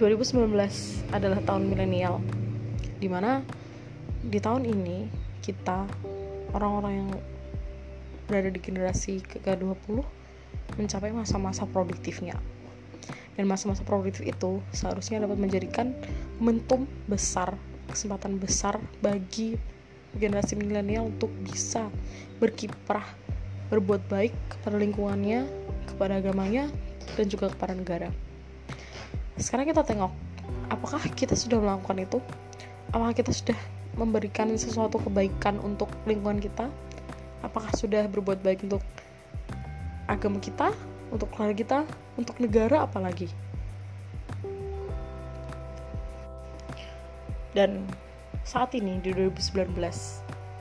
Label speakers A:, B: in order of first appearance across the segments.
A: 2019 adalah tahun milenial di mana di tahun ini kita orang-orang yang berada di generasi ke-20 mencapai masa-masa produktifnya. Dan masa-masa produktif itu seharusnya dapat menjadikan momentum besar kesempatan besar bagi generasi milenial untuk bisa berkiprah berbuat baik kepada lingkungannya kepada agamanya dan juga kepada negara sekarang kita tengok apakah kita sudah melakukan itu? Apakah kita sudah memberikan sesuatu kebaikan untuk lingkungan kita? Apakah sudah berbuat baik untuk agama kita untuk keluarga kita untuk negara apalagi? Dan saat ini di 2019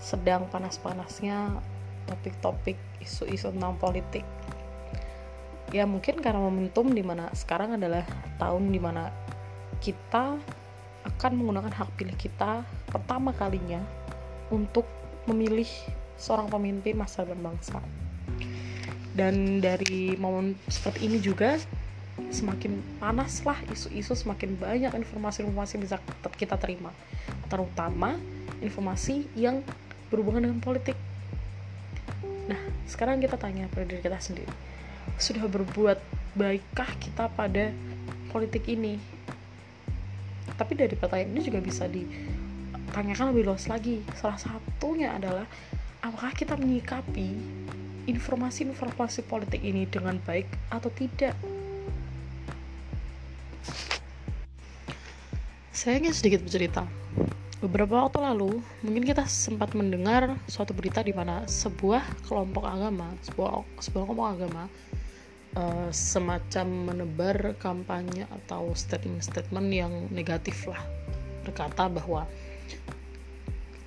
A: sedang panas-panasnya topik-topik isu-isu tentang politik ya mungkin karena momentum di mana sekarang adalah tahun di mana kita akan menggunakan hak pilih kita pertama kalinya untuk memilih seorang pemimpin masa depan bangsa. Dan dari momen seperti ini juga semakin panas lah isu-isu semakin banyak informasi-informasi bisa kita terima. Terutama informasi yang berhubungan dengan politik. Nah sekarang kita tanya pada diri kita sendiri sudah berbuat baikkah kita pada politik ini tapi dari pertanyaan ini juga bisa ditanyakan lebih luas lagi salah satunya adalah apakah kita menyikapi informasi-informasi politik ini dengan baik atau tidak. Saya ingin sedikit bercerita. Beberapa waktu lalu, mungkin kita sempat mendengar suatu berita di mana sebuah kelompok agama, sebuah sebuah kelompok agama uh, semacam menebar kampanye atau statement-statement yang negatif lah, berkata bahwa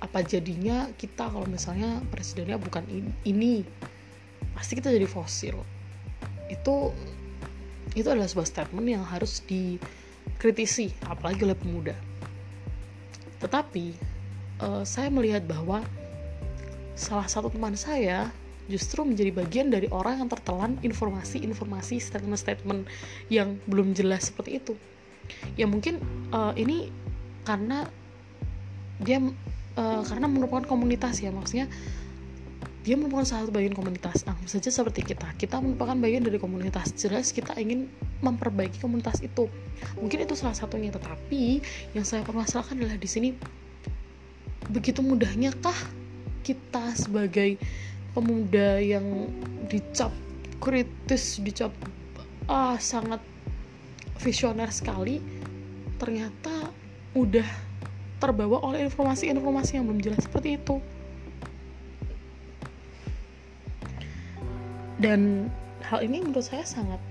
A: apa jadinya kita kalau misalnya presidennya bukan ini pasti kita jadi fosil. Itu itu adalah sebuah statement yang harus dikritisi apalagi oleh pemuda. Tetapi uh, saya melihat bahwa salah satu teman saya justru menjadi bagian dari orang yang tertelan informasi-informasi statement-statement yang belum jelas seperti itu. Ya mungkin uh, ini karena dia uh, karena merupakan komunitas ya maksudnya dia merupakan salah satu bagian komunitas. Nah saja seperti kita kita merupakan bagian dari komunitas. Jelas kita ingin memperbaiki komunitas itu. Mungkin itu salah satunya tetapi yang saya permasalahkan adalah di sini begitu mudahnya kah kita sebagai pemuda yang dicap kritis dicap ah sangat visioner sekali ternyata udah terbawa oleh informasi-informasi yang belum jelas seperti itu. Dan hal ini menurut saya sangat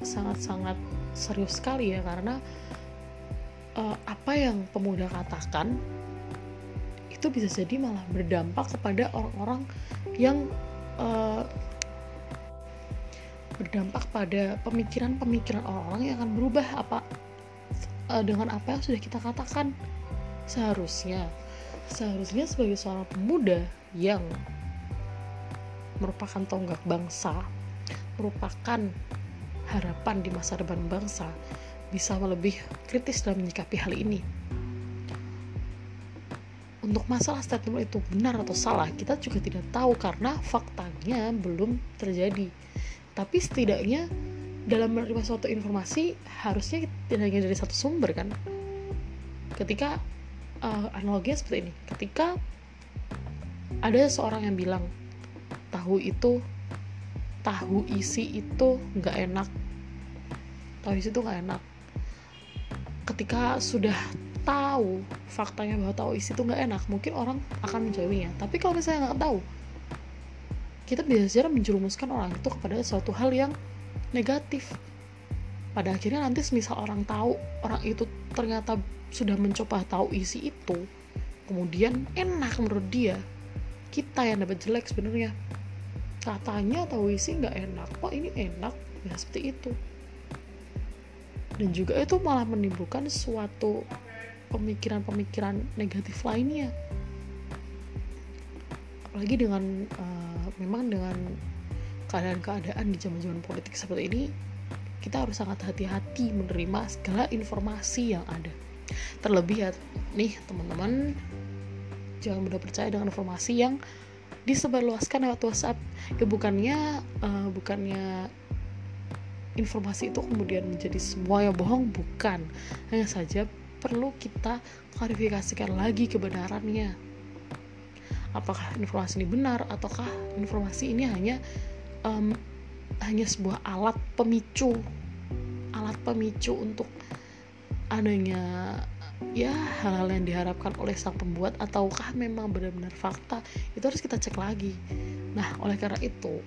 A: sangat sangat serius sekali ya karena uh, apa yang pemuda katakan itu bisa jadi malah berdampak kepada orang-orang yang uh, berdampak pada pemikiran-pemikiran orang-orang yang akan berubah apa uh, dengan apa yang sudah kita katakan seharusnya seharusnya sebagai seorang pemuda yang merupakan tonggak bangsa, merupakan harapan di masa depan bangsa, bisa lebih kritis dalam menyikapi hal ini. Untuk masalah statement itu benar atau salah, kita juga tidak tahu karena faktanya belum terjadi. Tapi setidaknya dalam menerima suatu informasi harusnya tidak hanya dari satu sumber kan. Ketika uh, analoginya seperti ini, ketika ada seorang yang bilang tahu itu tahu isi itu nggak enak tahu isi itu nggak enak ketika sudah tahu faktanya bahwa tahu isi itu nggak enak mungkin orang akan menjauhinya. Tapi kalau misalnya nggak tahu kita bisa saja menjerumuskan orang itu kepada suatu hal yang negatif. Pada akhirnya nanti semisal orang tahu orang itu ternyata sudah mencoba tahu isi itu kemudian enak menurut dia. Kita yang dapat jelek sebenarnya. Katanya atau isi nggak enak. Kok ini enak. Ya seperti itu. Dan juga itu malah menimbulkan suatu pemikiran-pemikiran negatif lainnya. Apalagi dengan uh, memang dengan keadaan-keadaan di zaman-zaman politik seperti ini kita harus sangat hati-hati menerima segala informasi yang ada. Terlebih ya nih teman-teman jangan mudah percaya dengan informasi yang disebarluaskan lewat WhatsApp. Ya bukannya uh, bukannya informasi itu kemudian menjadi semua yang bohong bukan. Hanya saja perlu kita klarifikasikan lagi kebenarannya. Apakah informasi ini benar ataukah informasi ini hanya um, hanya sebuah alat pemicu alat pemicu untuk adanya ya hal-hal yang diharapkan oleh sang pembuat ataukah memang benar-benar fakta? Itu harus kita cek lagi. Nah oleh karena itu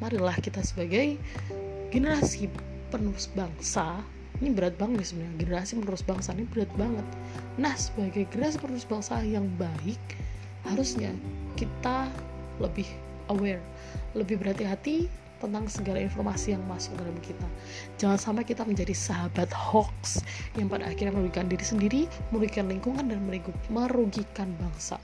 A: marilah kita sebagai generasi penerus bangsa ini berat banget nih sebenarnya generasi penerus bangsa ini berat banget nah sebagai generasi penerus bangsa yang baik harusnya kita lebih aware lebih berhati-hati tentang segala informasi yang masuk dalam kita. Jangan sampai kita menjadi sahabat hoax yang pada akhirnya merugikan diri sendiri, merugikan lingkungan, dan merugikan bangsa.